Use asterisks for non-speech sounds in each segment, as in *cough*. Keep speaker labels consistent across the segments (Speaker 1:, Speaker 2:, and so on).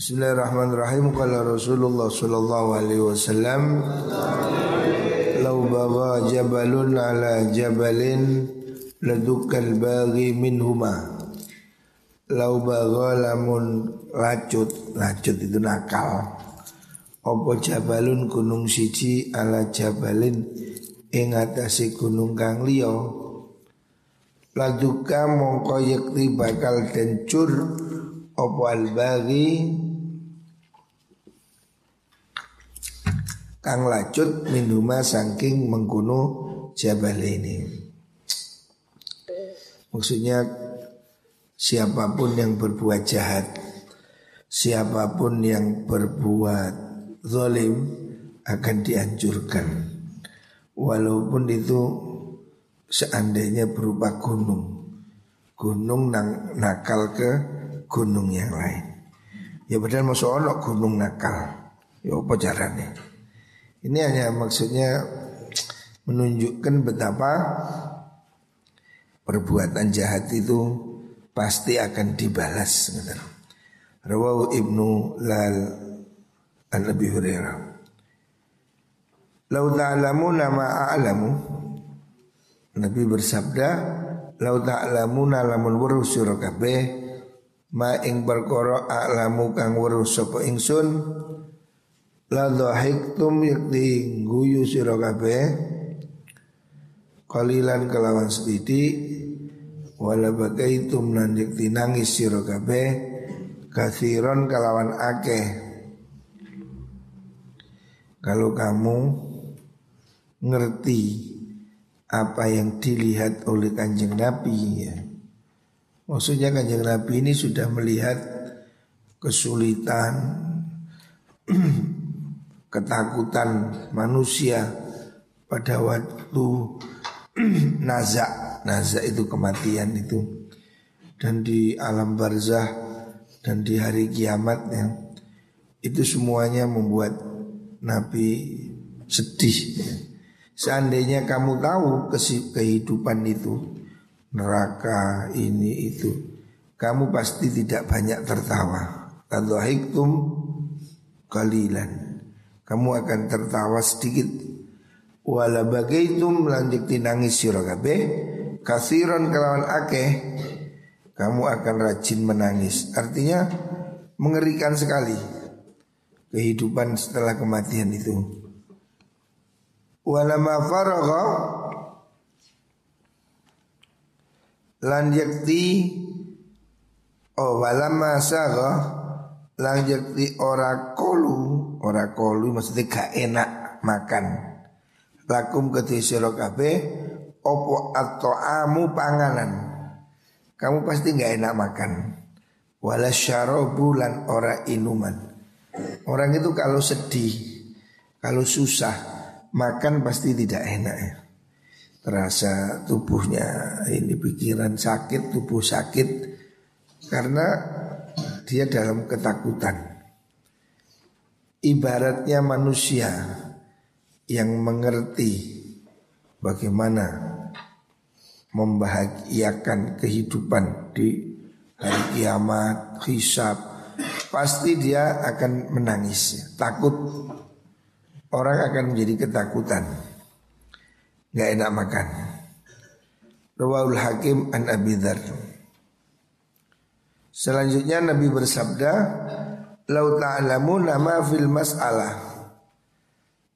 Speaker 1: Bismillahirrahmanirrahim. Qala Rasulullah sallallahu alaihi wasallam Lau bawa jabalun ala jabalin Ladukal bagi minhuma. Lau bawa lamun lacut Lacut itu nakal. Opo jabalun gunung siji ala jabalin Ing atasi gunung kang liya? Laduka mongko yakti bakal dencur Opo al-bagi kang lacut minuma saking mengkuno jabal ini. Maksudnya siapa pun yang berbuat jahat, siapa pun yang berbuat zalim akan dihancurkan. Walaupun itu seandainya berupa gunung. Gunung nang nakal ke gunung yang lain. Ya padahal masuk ono gunung nakal. Ya apa caranya? Ini hanya maksudnya menunjukkan betapa perbuatan jahat itu pasti akan dibalas. Rawahu Ibnu Lal an Nabi Hurairah. Lau ta'lamu nama a'lamu Nabi bersabda Lau ta'lamu lamun weruh sira kabeh ma ing perkara a'lamu kang weruh sapa ingsun La dhahiktum yakti guyu sira kabeh Kalilan kelawan sedikit Wala bagaitum lan yakti nangis sira kabeh Kathiron kelawan akeh Kalau kamu ngerti apa yang dilihat oleh kanjeng Nabi ya. Maksudnya kanjeng Nabi ini sudah melihat kesulitan *clears throat* ketakutan manusia pada waktu *clears throat* nazak. Nazak itu kematian itu. Dan di alam barzah dan di hari kiamat ya itu semuanya membuat Nabi sedih. Seandainya kamu tahu kehidupan itu neraka ini itu kamu pasti tidak banyak tertawa. Tadhahiktum kalilan kamu akan tertawa sedikit. Wala bagaitum lanjut nangis sira kabeh. Kasiron kelawan akeh kamu akan rajin menangis. Artinya mengerikan sekali kehidupan setelah kematian itu. Wala faragha lan yakti oh wala ma sagha lang yakti ora kolu ora kolu maksudnya gak enak makan. Lakum kedhi sira kabeh opo atau amu panganan. Kamu pasti nggak enak makan. Wala lan ora inuman. Orang itu kalau sedih kalau susah makan pasti tidak enak ya. Terasa tubuhnya ini pikiran sakit tubuh sakit. Karena dia dalam ketakutan ibaratnya manusia yang mengerti bagaimana membahagiakan kehidupan di hari kiamat, hisab, pasti dia akan menangis, takut. Orang akan menjadi ketakutan, nggak enak makan. Rawahul Hakim an Abi Selanjutnya Nabi bersabda, Lau ta'lamun nama fil mas'alah.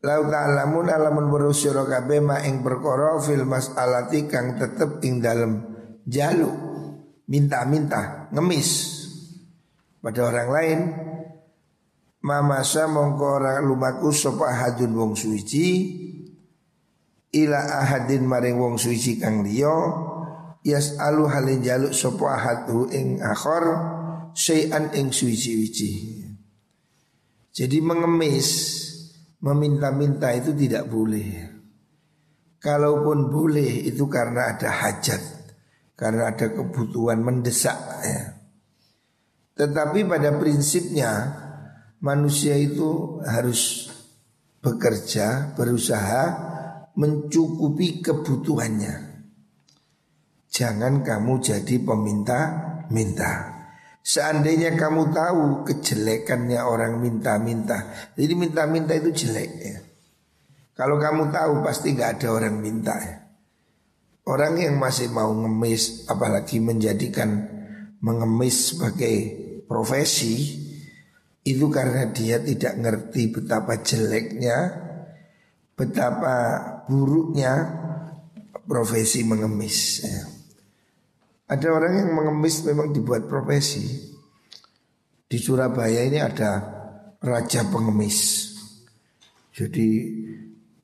Speaker 1: Lau ta'lamun alamun berusyara kabeh ma ing perkara fil mas'alati kang tetep ing dalem jaluk minta-minta ngemis. Pada orang lain mamasa mongko ora lumaku sapa ahadun wong suci ila ahadin maring wong suci kang liya yas'alu halin jaluk sapa ahadu ing akhor syai'an ing suci-suci jadi mengemis, meminta-minta itu tidak boleh. Kalaupun boleh itu karena ada hajat, karena ada kebutuhan mendesak. Ya. Tetapi pada prinsipnya manusia itu harus bekerja, berusaha mencukupi kebutuhannya. Jangan kamu jadi peminta-minta. Seandainya kamu tahu kejelekannya orang minta-minta. Jadi minta-minta itu jelek ya. Kalau kamu tahu pasti nggak ada orang minta ya. Orang yang masih mau ngemis Apalagi menjadikan mengemis sebagai profesi Itu karena dia tidak ngerti betapa jeleknya Betapa buruknya profesi mengemis ya. Ada orang yang mengemis memang dibuat profesi. Di Surabaya ini ada raja pengemis. Jadi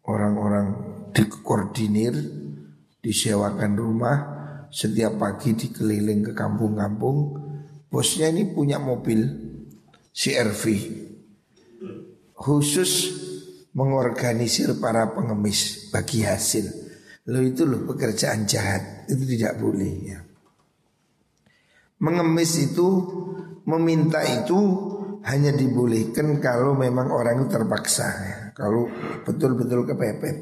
Speaker 1: orang-orang dikoordinir, disewakan rumah, setiap pagi dikeliling ke kampung-kampung. Bosnya ini punya mobil CRV khusus mengorganisir para pengemis bagi hasil. Lo itu loh pekerjaan jahat, itu tidak boleh ya. Mengemis itu meminta itu hanya dibolehkan kalau memang orang itu terpaksa ya. Kalau betul-betul kepepet.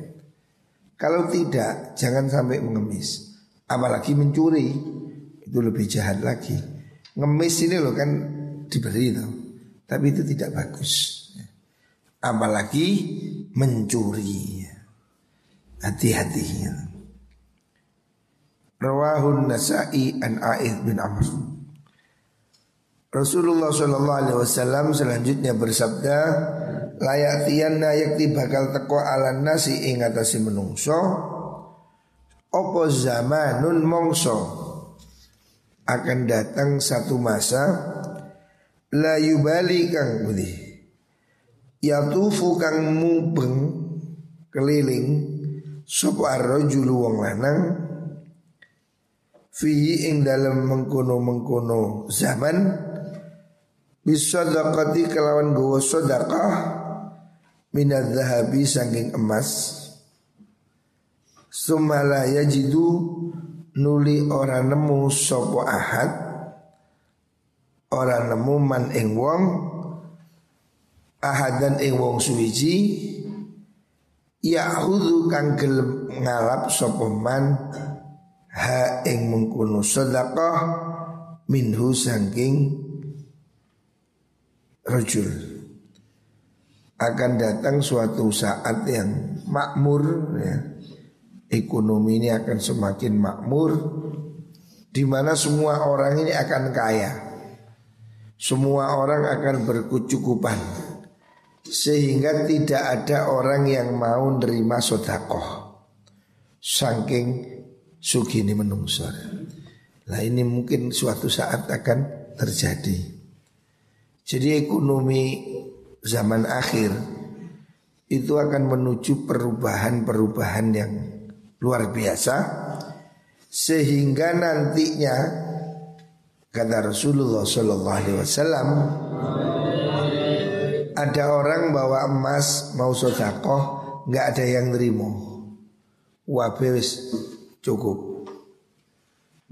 Speaker 1: Kalau tidak jangan sampai mengemis. Apalagi mencuri itu lebih jahat lagi. Ngemis ini loh kan diberi itu. Tapi itu tidak bagus. Apalagi mencuri. Hati-hati. Rawahun Nasa'i an A'id bin Amr. Rasulullah Shallallahu Alaihi Wasallam selanjutnya bersabda, layak tianna yakti bakal teko ala nasi ingatasi menungso, opo zamanun mongso akan datang satu masa la yubali kang budi yatufu kang mubeng keliling sapa arrojulu wong lanang fi ing dalam mengkono-mengkono zaman bisadaqati kelawan gowo sedekah minadz zahabi saking emas. Sumala yajidu nuli ora nemu sapa ahad ora nemu man ing wong ahadan ing wong suwiji Yahudu kang gelem ngalap sapa man ha ing mengkuno sedekah minhu sangking rajul. Akan datang suatu saat yang makmur ya. ekonomi ini akan semakin makmur di mana semua orang ini akan kaya. Semua orang akan berkecukupan sehingga tidak ada orang yang mau nerima sodakoh saking sugini menungsor. Nah ini mungkin suatu saat akan terjadi. Jadi ekonomi zaman akhir itu akan menuju perubahan-perubahan yang luar biasa sehingga nantinya kata Rasulullah Shallallahu Alaihi Wasallam ada orang bawa emas mau sodakoh nggak ada yang nerimo wabes cukup.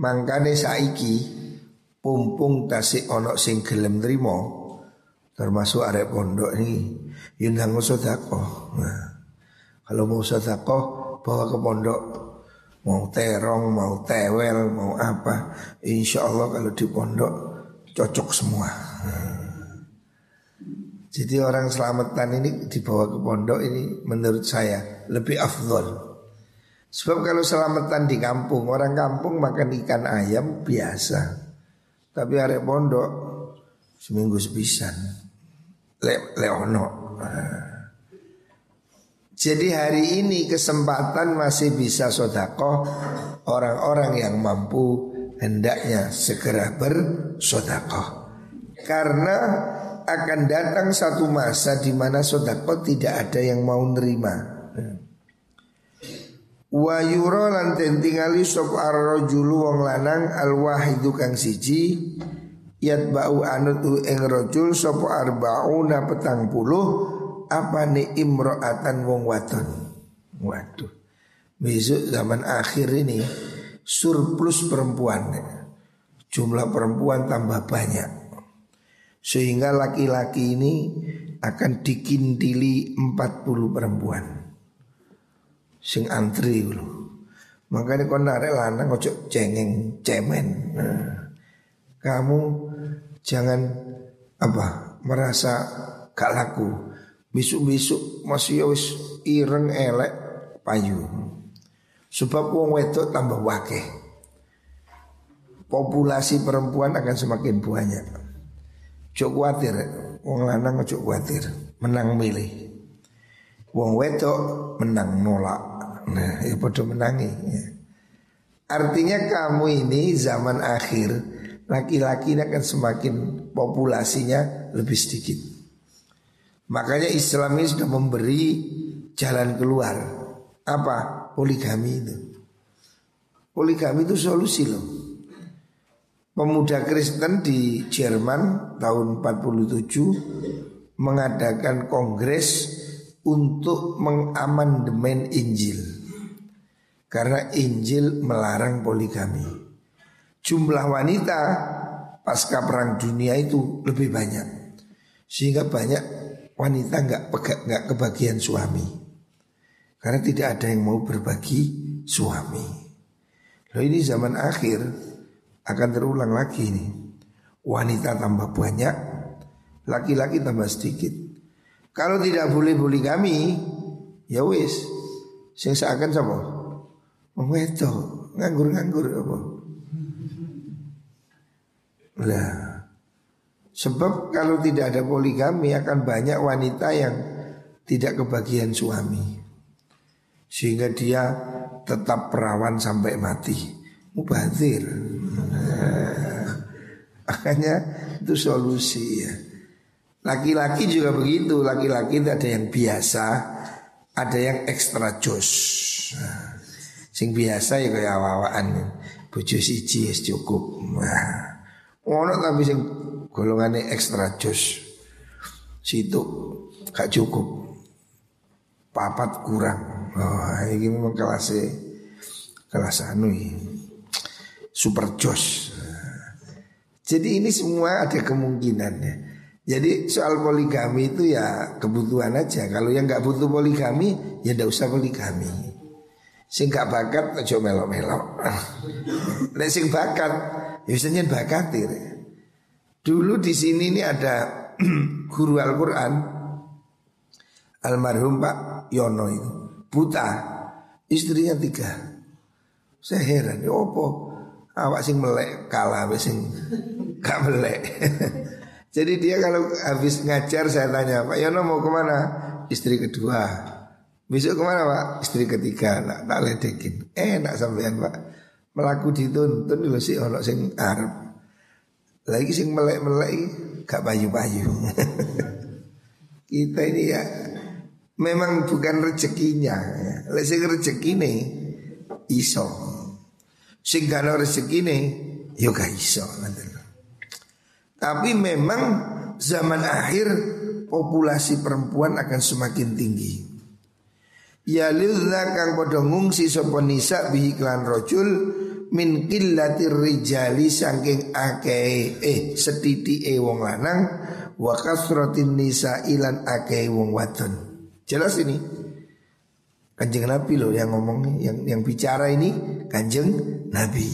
Speaker 1: Mangkane saiki pumpung tasik ono sing gelem trimo termasuk arek pondok ini yundang sedekah. Nah, kalau mau sedekah bawa ke pondok mau terong, mau tewel, mau apa, insya Allah kalau di pondok cocok semua. Jadi orang selamatan ini dibawa ke pondok ini menurut saya lebih afdol. Sebab kalau selamatan di kampung, orang kampung makan ikan ayam biasa. Tapi arek pondok seminggu sepisan. Le leono. Jadi hari ini kesempatan masih bisa sodako orang-orang yang mampu hendaknya segera bersodako. Karena akan datang satu masa di mana sodako tidak ada yang mau nerima. Wa yura lan tingali sop ar-rajulu wong lanang al-wahidu kang siji bau anut ing rajul sop arbauna petang puluh apa ni imro'atan wong wadon. Waduh. Besok zaman akhir ini surplus perempuan. Jumlah perempuan tambah banyak. Sehingga laki-laki ini akan dikintili 40 perempuan sing antri lho. Makanya kau narik lanang ojo cengeng cemen. Nah, kamu Jangan apa merasa gak laku. Besok-besok masih ya wis ireng elek payu. Sebab wong wedok tambah wakeh. Populasi perempuan akan semakin banyak. Cuk khawatir, wong lanang cuk khawatir, menang milih. Wong wedok menang nolak. Nah, ya bodoh menangi. Ya. Artinya kamu ini zaman akhir laki-laki akan semakin populasinya lebih sedikit. Makanya Islam ini sudah memberi jalan keluar. Apa? Poligami itu. Poligami itu solusi loh. Pemuda Kristen di Jerman tahun 47 mengadakan kongres untuk mengamandemen Injil. Karena Injil melarang poligami. Jumlah wanita pasca perang dunia itu lebih banyak. Sehingga banyak wanita nggak nggak kebagian suami. Karena tidak ada yang mau berbagi suami. Loh ini zaman akhir akan terulang lagi nih. Wanita tambah banyak, laki-laki tambah sedikit. Kalau tidak boleh boleh kami, ya wis. Sing seakan sama Wong nganggur-nganggur apa? Lah, sebab kalau tidak ada poligami akan banyak wanita yang tidak kebagian suami. Sehingga dia tetap perawan sampai mati. Mubazir. *laughs* Makanya itu solusi ya. Laki-laki juga begitu, laki-laki itu ada yang biasa, ada yang ekstra jos. Sing biasa ya kayak awaan, bojo siji wis cukup. Nah, ono tapi sing golongannya ekstra jos. Situ gak cukup. Papat kurang. Oh, ini memang kelasnya kelas anu super jos. Jadi ini semua ada kemungkinannya. Jadi soal poligami itu ya kebutuhan aja. Kalau yang nggak butuh poligami ya ndak usah poligami. Sing gak bakat aja melok-melok. *laughs* Nek sing bakat ya senyen bakat Dulu di sini ini ada *clears throat* guru Al-Qur'an almarhum Pak Yono itu buta, istrinya tiga. Saya heran, ya opo awak sing melek kalah sing *laughs* gak melek. *laughs* Jadi dia kalau habis ngajar saya tanya Pak Yono mau ke mana? Istri kedua. Besok ke mana Pak? Istri ketiga. Nak tak ledekin. Enak sampean Pak. Melaku dituntun dulu sih ono sing Arab. Lagi sing melek-melek gak bayu-bayu. *laughs* Kita ini ya memang bukan rezekinya. Lek sing rezeki nih iso. Sing gak rezeki nih yo gak iso Tapi memang zaman akhir populasi perempuan akan semakin tinggi. Ya lillah kang padha ngungsi sapa nisa bihi klan rajul min qillatir rijali saking akeh eh setitike wong lanang wa kasratin nisa ilan akeh wong wadon. Jelas ini? Kanjeng Nabi loh yang ngomong yang yang bicara ini Kanjeng Nabi.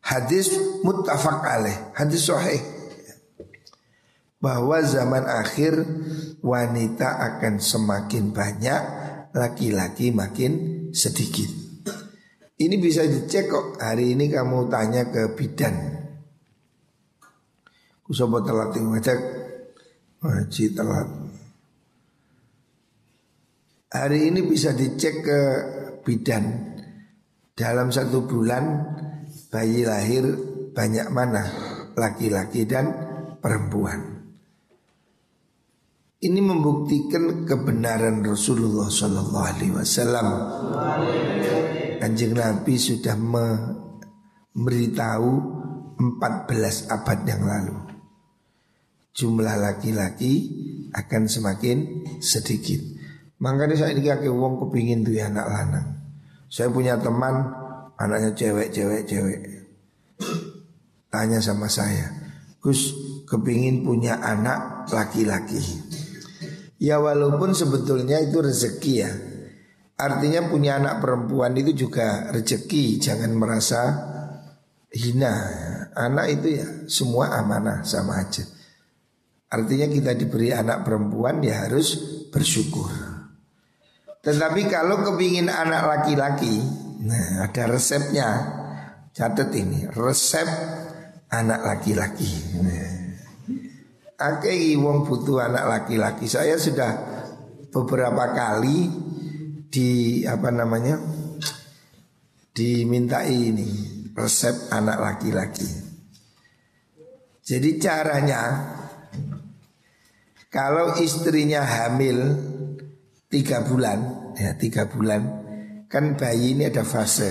Speaker 1: Hadis muttafaq alaih, hadis sahih. Bahwa zaman akhir wanita akan semakin banyak, laki-laki makin sedikit. Ini bisa dicek kok. Hari ini kamu tanya ke bidan. Kusobo telat ngecek. Haji telat. Hari ini bisa dicek ke bidan Dalam satu bulan bayi lahir banyak mana Laki-laki dan perempuan Ini membuktikan kebenaran Rasulullah Sallallahu Alaihi Wasallam. Anjing Nabi sudah memberitahu 14 abad yang lalu. Jumlah laki-laki akan semakin sedikit. Makanya saya ini kakek wong kepingin tuh anak lanang. Saya punya teman anaknya cewek, cewek, cewek. Tanya sama saya, Gus kepingin punya anak laki-laki. Ya walaupun sebetulnya itu rezeki ya. Artinya punya anak perempuan itu juga rezeki, jangan merasa hina. Anak itu ya semua amanah sama aja. Artinya kita diberi anak perempuan ya harus bersyukur. Tetapi kalau kepingin anak laki-laki, nah ada resepnya. Catat ini, resep anak laki-laki. Nah. Akei wong butuh anak laki-laki. Saya sudah beberapa kali di apa namanya dimintai ini resep anak laki-laki. Jadi caranya kalau istrinya hamil tiga bulan, ya tiga bulan, kan bayi ini ada fase,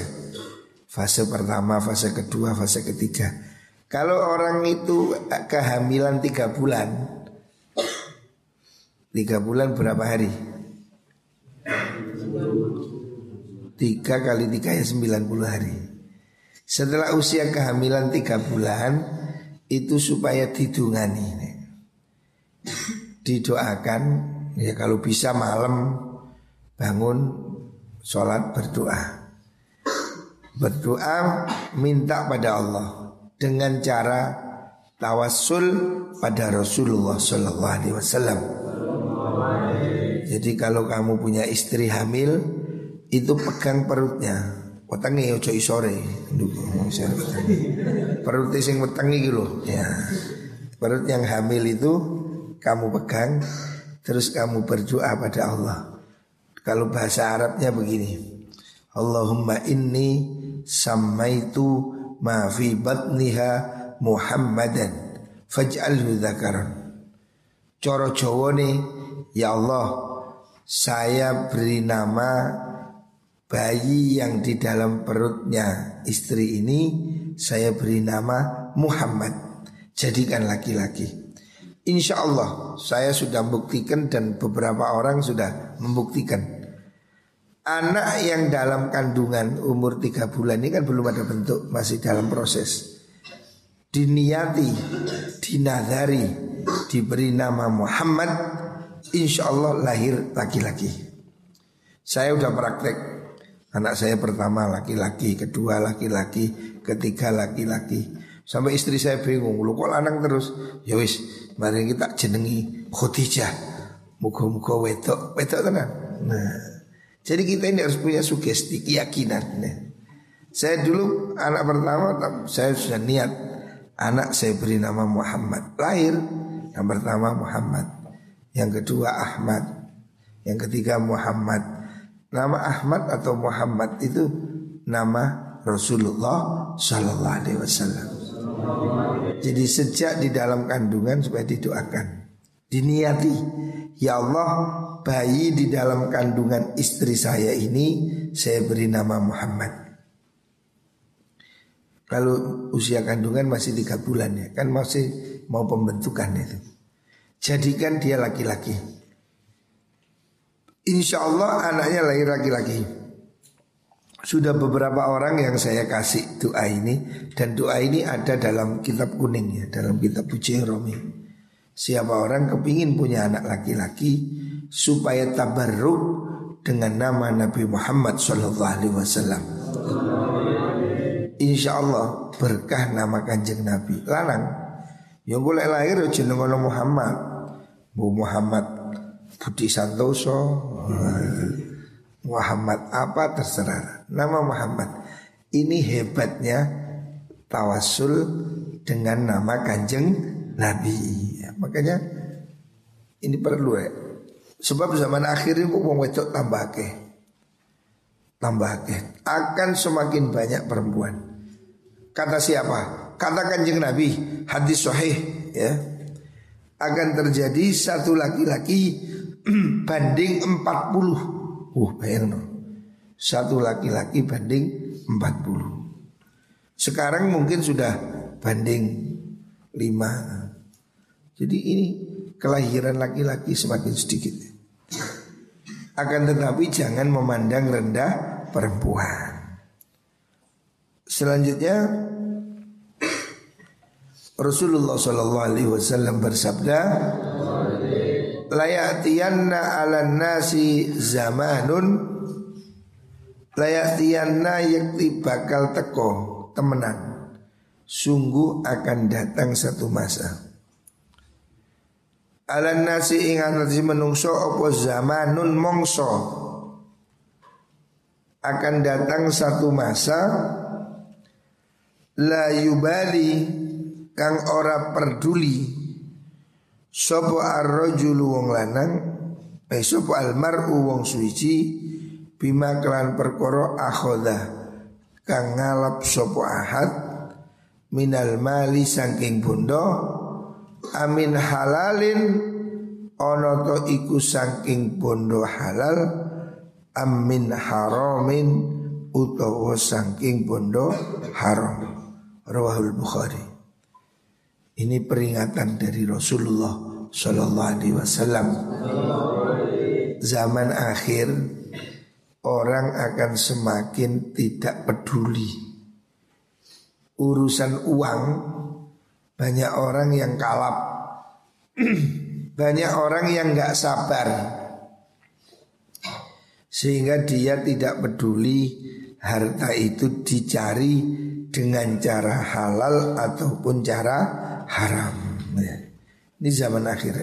Speaker 1: fase pertama, fase kedua, fase ketiga. Kalau orang itu kehamilan tiga bulan Tiga bulan berapa hari? Tiga kali tiga ya sembilan puluh hari. Setelah usia kehamilan tiga bulan Itu supaya didungani. Didoakan Ya kalau bisa malam Bangun Sholat berdoa. Berdoa Minta pada Allah dengan cara tawassul pada Rasulullah Sallallahu Alaihi Wasallam. Jadi kalau kamu punya istri hamil itu pegang perutnya. Wetangi ojo isore. Perut sing wetangi gitu Ya. Perut yang hamil itu kamu pegang terus kamu berdoa pada Allah. Kalau bahasa Arabnya begini. Allahumma inni sammaitu ma fi batniha Muhammadan faj'alhu dzakaran. Coro Jawa nih, ya Allah, saya beri nama bayi yang di dalam perutnya istri ini saya beri nama Muhammad. Jadikan laki-laki. Insya Allah saya sudah buktikan dan beberapa orang sudah membuktikan Anak yang dalam kandungan umur tiga bulan ini kan belum ada bentuk Masih dalam proses. Diniati, dinadari Diberi nama Muhammad Insya Allah lahir laki-laki. Saya udah praktek. Anak saya pertama laki-laki Kedua laki-laki Ketiga laki-laki. Sampai istri saya bingung Lu kok lanang terus? Ya wis Mari kita jenengi Khadijah. Muka-muka wedok Wedok tenang Nah jadi kita ini harus punya sugesti, keyakinan. Ya. Saya dulu anak pertama saya sudah niat anak saya beri nama Muhammad. Lahir yang pertama Muhammad, yang kedua Ahmad, yang ketiga Muhammad. Nama Ahmad atau Muhammad itu nama Rasulullah Sallallahu Alaihi Wasallam. Jadi sejak di dalam kandungan supaya didoakan, diniati, ya Allah bayi di dalam kandungan istri saya ini saya beri nama Muhammad. Kalau usia kandungan masih tiga bulan ya, kan masih mau pembentukan itu. Jadikan dia laki-laki. Insya Allah anaknya lahir laki-laki. Sudah beberapa orang yang saya kasih doa ini dan doa ini ada dalam kitab kuning ya, dalam kitab Puji Romi. Siapa orang kepingin punya anak laki-laki supaya tabarruk dengan nama Nabi Muhammad Sallallahu Alaihi Wasallam. Insya Allah berkah nama kanjeng Nabi. Lanang yang boleh lahir jeneng Muhammad. Bu Muhammad Budi Santoso. Muhammad apa terserah. Nama Muhammad. Ini hebatnya tawasul dengan nama kanjeng Nabi makanya ini perlu ya Sebab zaman akhir ini wong wedok tambah ke. Tambah ke. Akan semakin banyak perempuan. Kata siapa? Kata kanjeng Nabi hadis sahih ya. Akan terjadi satu laki-laki *clears throat* banding 40. Uh, bayang no. Satu laki-laki banding 40. Sekarang mungkin sudah banding 5. Jadi ini kelahiran laki-laki semakin sedikit. Akan tetapi jangan memandang rendah perempuan. Selanjutnya Rasulullah Shallallahu Alaihi Wasallam bersabda, layatiyanna ala nasi zamanun layatiyanna yakti bakal teko temenan Sungguh akan datang satu masa Alan nasi ing atase menungso apa zamanun mongso. Akan datang satu masa la yubali kang ora peduli sapa ar-rajulu wong lanang eh sapa al-mar'u wong suci bima kelan perkara akhoda kang ngalap sapa ahad minal mali saking bondo amin halalin ono to iku saking bondo halal amin haramin utawa saking bondo haram. Rawahul bukhari. Ini peringatan dari Rasulullah Shallallahu Alaihi Wasallam. Zaman akhir orang akan semakin tidak peduli. Urusan uang banyak orang yang kalap. *clears throat* Banyak orang yang nggak sabar. Sehingga dia tidak peduli harta itu dicari dengan cara halal ataupun cara haram. Ya. Ini zaman akhir.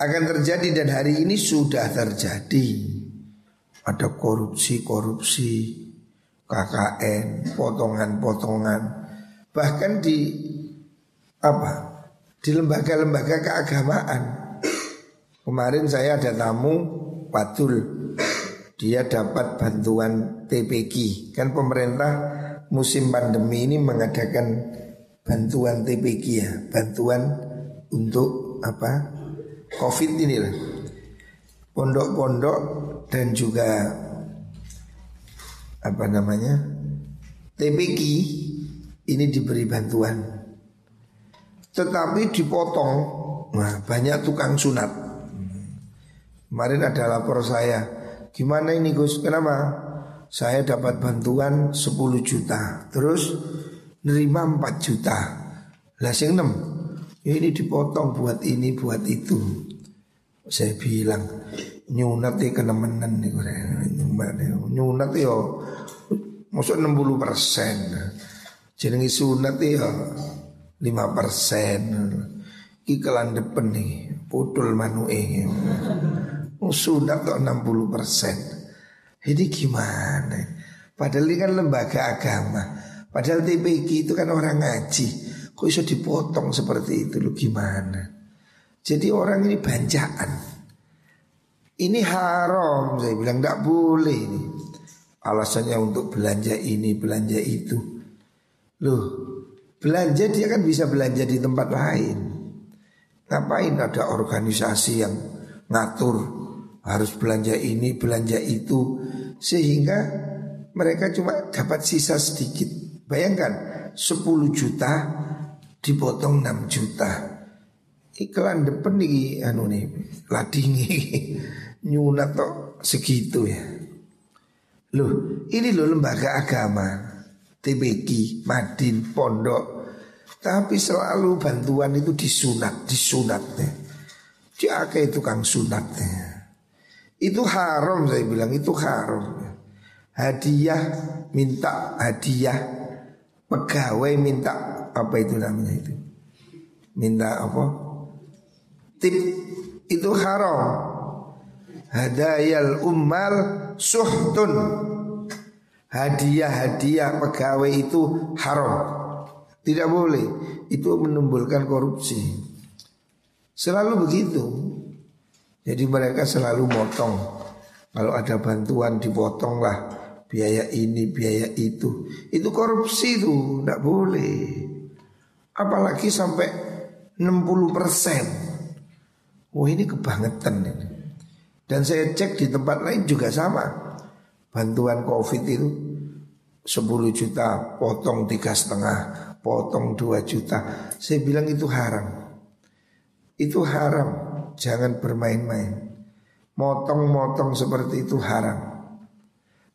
Speaker 1: Akan terjadi dan hari ini sudah terjadi. Ada korupsi-korupsi KKN, potongan-potongan. Bahkan di apa di lembaga-lembaga keagamaan. Kemarin saya ada tamu Patul, dia dapat bantuan TPG. Kan pemerintah musim pandemi ini mengadakan bantuan TPG ya, bantuan untuk apa? Covid ini lah. Pondok-pondok dan juga apa namanya? TPG ini diberi bantuan tetapi dipotong. Nah, banyak tukang sunat. Kemarin ada lapor saya, gimana ini Gus? Kenapa? Saya dapat bantuan 10 juta, terus nerima 4 juta. Lah sing 6. Ya ini dipotong buat ini, buat itu. Saya bilang nyunat ya kenemenan nih Nyunat ya masuk 60 persen. Jenengi sunat ya lima persen. Iklan depan nih putul manue oh, sudah kok 60 persen. Ini gimana? Padahal ini kan lembaga agama. Padahal TPG itu kan orang ngaji. Kok bisa dipotong seperti itu? Lu gimana? Jadi orang ini banjaan. Ini haram saya bilang tidak boleh ini. Alasannya untuk belanja ini belanja itu. Loh Belanja dia kan bisa belanja di tempat lain. Ngapain ada organisasi yang ngatur harus belanja ini, belanja itu sehingga mereka cuma dapat sisa sedikit. Bayangkan 10 juta dipotong 6 juta. Iklan depan nih anu nih ladingi *laughs* nyunat tok segitu ya. Loh, ini loh lembaga agama. TBG, Madin, Pondok. Tapi selalu bantuan itu disunat, disunat deh. Diakai tukang sunat deh. Itu haram saya bilang itu haram. Hadiah minta hadiah pegawai minta apa itu namanya itu minta apa tip itu haram hadayal ummal suhtun hadiah-hadiah pegawai itu haram. Tidak boleh. Itu menimbulkan korupsi. Selalu begitu. Jadi mereka selalu motong. Kalau ada bantuan dipotong lah biaya ini, biaya itu. Itu korupsi itu, tidak boleh. Apalagi sampai 60 persen. Wah ini kebangetan ini. Dan saya cek di tempat lain juga sama bantuan covid itu 10 juta potong tiga setengah potong 2 juta. Saya bilang itu haram. Itu haram. Jangan bermain-main. Motong-motong seperti itu haram.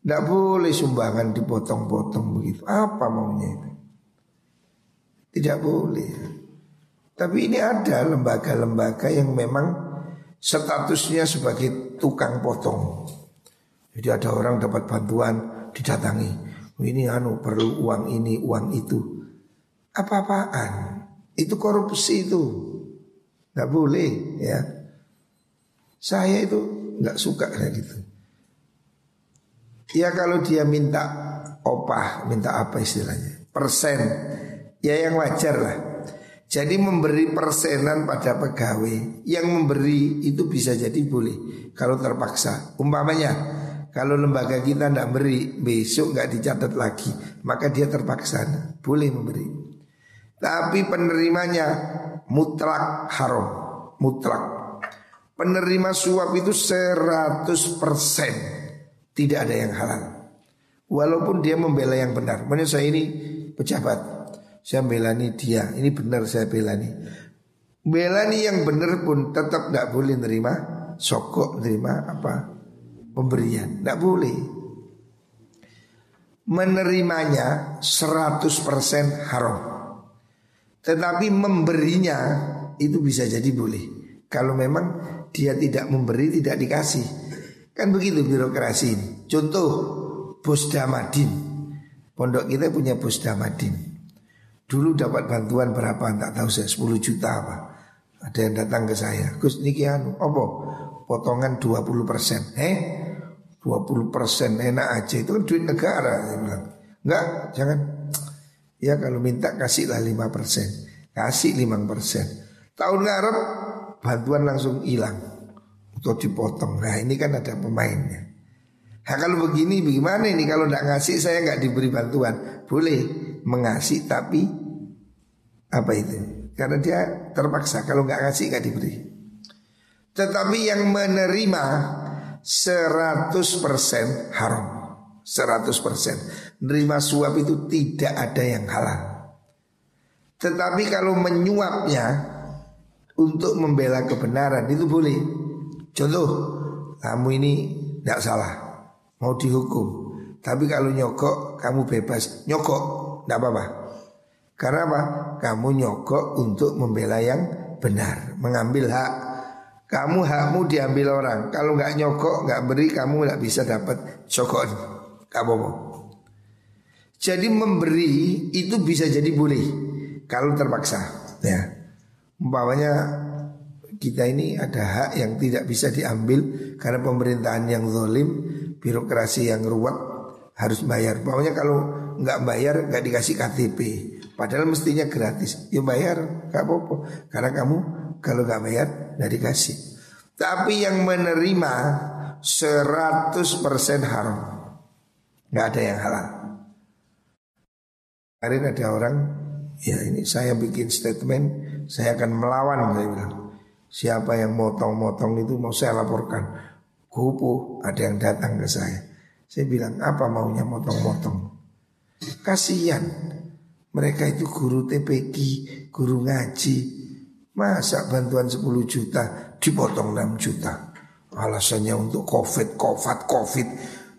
Speaker 1: Tidak boleh sumbangan dipotong-potong begitu. Apa maunya itu? Tidak boleh. Tapi ini ada lembaga-lembaga yang memang statusnya sebagai tukang potong jadi ada orang dapat bantuan didatangi. Ini anu perlu uang ini, uang itu. apa-apaan. Itu korupsi itu. Nggak boleh ya. Saya itu nggak suka kayak gitu. Ya kalau dia minta opah, minta apa istilahnya, persen, ya yang wajar lah. Jadi memberi persenan pada pegawai yang memberi itu bisa jadi boleh kalau terpaksa. Umpamanya kalau lembaga kita tidak beri besok nggak dicatat lagi maka dia terpaksa boleh memberi. Tapi penerimanya mutlak haram, mutlak. Penerima suap itu 100% tidak ada yang halal. Walaupun dia membela yang benar. Maksudnya saya ini pejabat. Saya belani dia. Ini benar saya belani. Belani yang benar pun tetap tidak boleh nerima sokok, nerima apa pemberian. Tidak boleh. Menerimanya 100% haram. Tetapi memberinya itu bisa jadi boleh. Kalau memang dia tidak memberi, tidak dikasih. Kan begitu birokrasi ini. Contoh Bos Damadin. Pondok kita punya Bos Damadin. Dulu dapat bantuan berapa tak tahu saya 10 juta apa. Ada yang datang ke saya. Gus niki anu apa? Potongan 20 persen. Eh 20 persen enak aja itu kan duit negara. Enggak, jangan. Ya kalau minta kasihlah 5 persen. Kasih 5 persen. Tahun ngarep bantuan langsung hilang atau dipotong. Nah ini kan ada pemainnya. Nah kalau begini bagaimana ini kalau tidak ngasih saya nggak diberi bantuan boleh mengasih tapi apa itu? Karena dia terpaksa kalau nggak ngasih nggak diberi. Tetapi yang menerima 100% haram 100% Menerima suap itu tidak ada yang halal Tetapi kalau menyuapnya Untuk membela kebenaran itu boleh Contoh, kamu ini tidak salah, mau dihukum. Tapi kalau nyokok, kamu bebas. Nyokok, tidak apa-apa. Karena apa? Kamu nyokok untuk membela yang benar, mengambil hak. Kamu hakmu diambil orang. Kalau nggak nyokok, nggak beri, kamu nggak bisa dapat cokok. Kamu mau. Jadi memberi itu bisa jadi boleh kalau terpaksa. Ya, umpamanya kita ini ada hak yang tidak bisa diambil karena pemerintahan yang zolim, birokrasi yang ruwet harus bayar. Pokoknya kalau nggak bayar nggak dikasih KTP, padahal mestinya gratis. Ya bayar, nggak apa-apa. Karena kamu kalau nggak bayar nggak dikasih. Tapi yang menerima 100% haram, nggak ada yang halal. Hari ada orang, ya ini saya bikin statement, saya akan melawan, saya bilang. Siapa yang motong-motong itu mau saya laporkan. Kupu ada yang datang ke saya. Saya bilang apa maunya motong-motong. Kasihan. Mereka itu guru TPQ, guru ngaji. Masa bantuan 10 juta dipotong 6 juta. Alasannya untuk covid, covid, covid.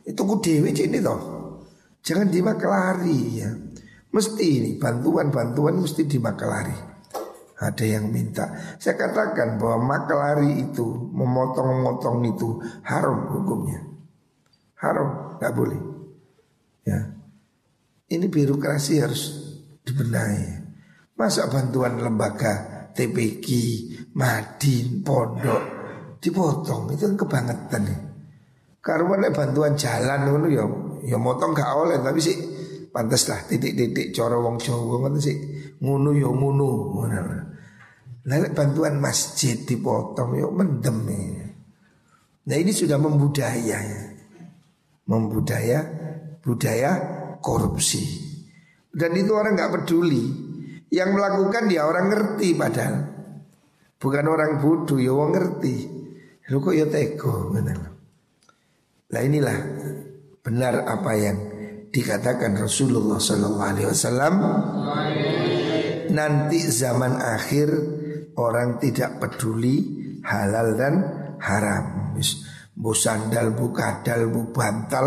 Speaker 1: Itu ku dewe ini toh. Jangan dimaklari ya. Mesti ini bantuan-bantuan mesti dimaklari. Ada yang minta Saya katakan bahwa makelari itu Memotong-motong itu Haram hukumnya Haram, gak boleh Ya Ini birokrasi harus dibenahi Masa bantuan lembaga TPQ, Madin, Pondok Dipotong, itu kan kebangetan nih Karena bantuan jalan itu ya, ya motong gak oleh Tapi sih pantas lah titik-titik coro wong Jawa ngono sih ngunu yo ngunu Lalu bantuan masjid dipotong yo mendem ya. Nah ini sudah membudaya ya. Membudaya budaya korupsi. Dan itu orang nggak peduli. Yang melakukan dia orang ngerti padahal. Bukan orang bodoh ya orang ngerti. Lu kok ya teko Nah inilah benar apa yang dikatakan Rasulullah Wasallam nanti zaman akhir orang tidak peduli halal dan haram. Bu sandal, bu kadal, bu bantal,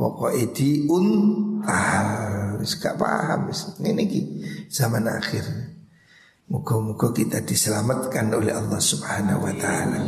Speaker 1: pokoknya di untal. Wis gak paham Ini ki zaman akhir. Muka-muka kita diselamatkan oleh Allah Subhanahu wa taala.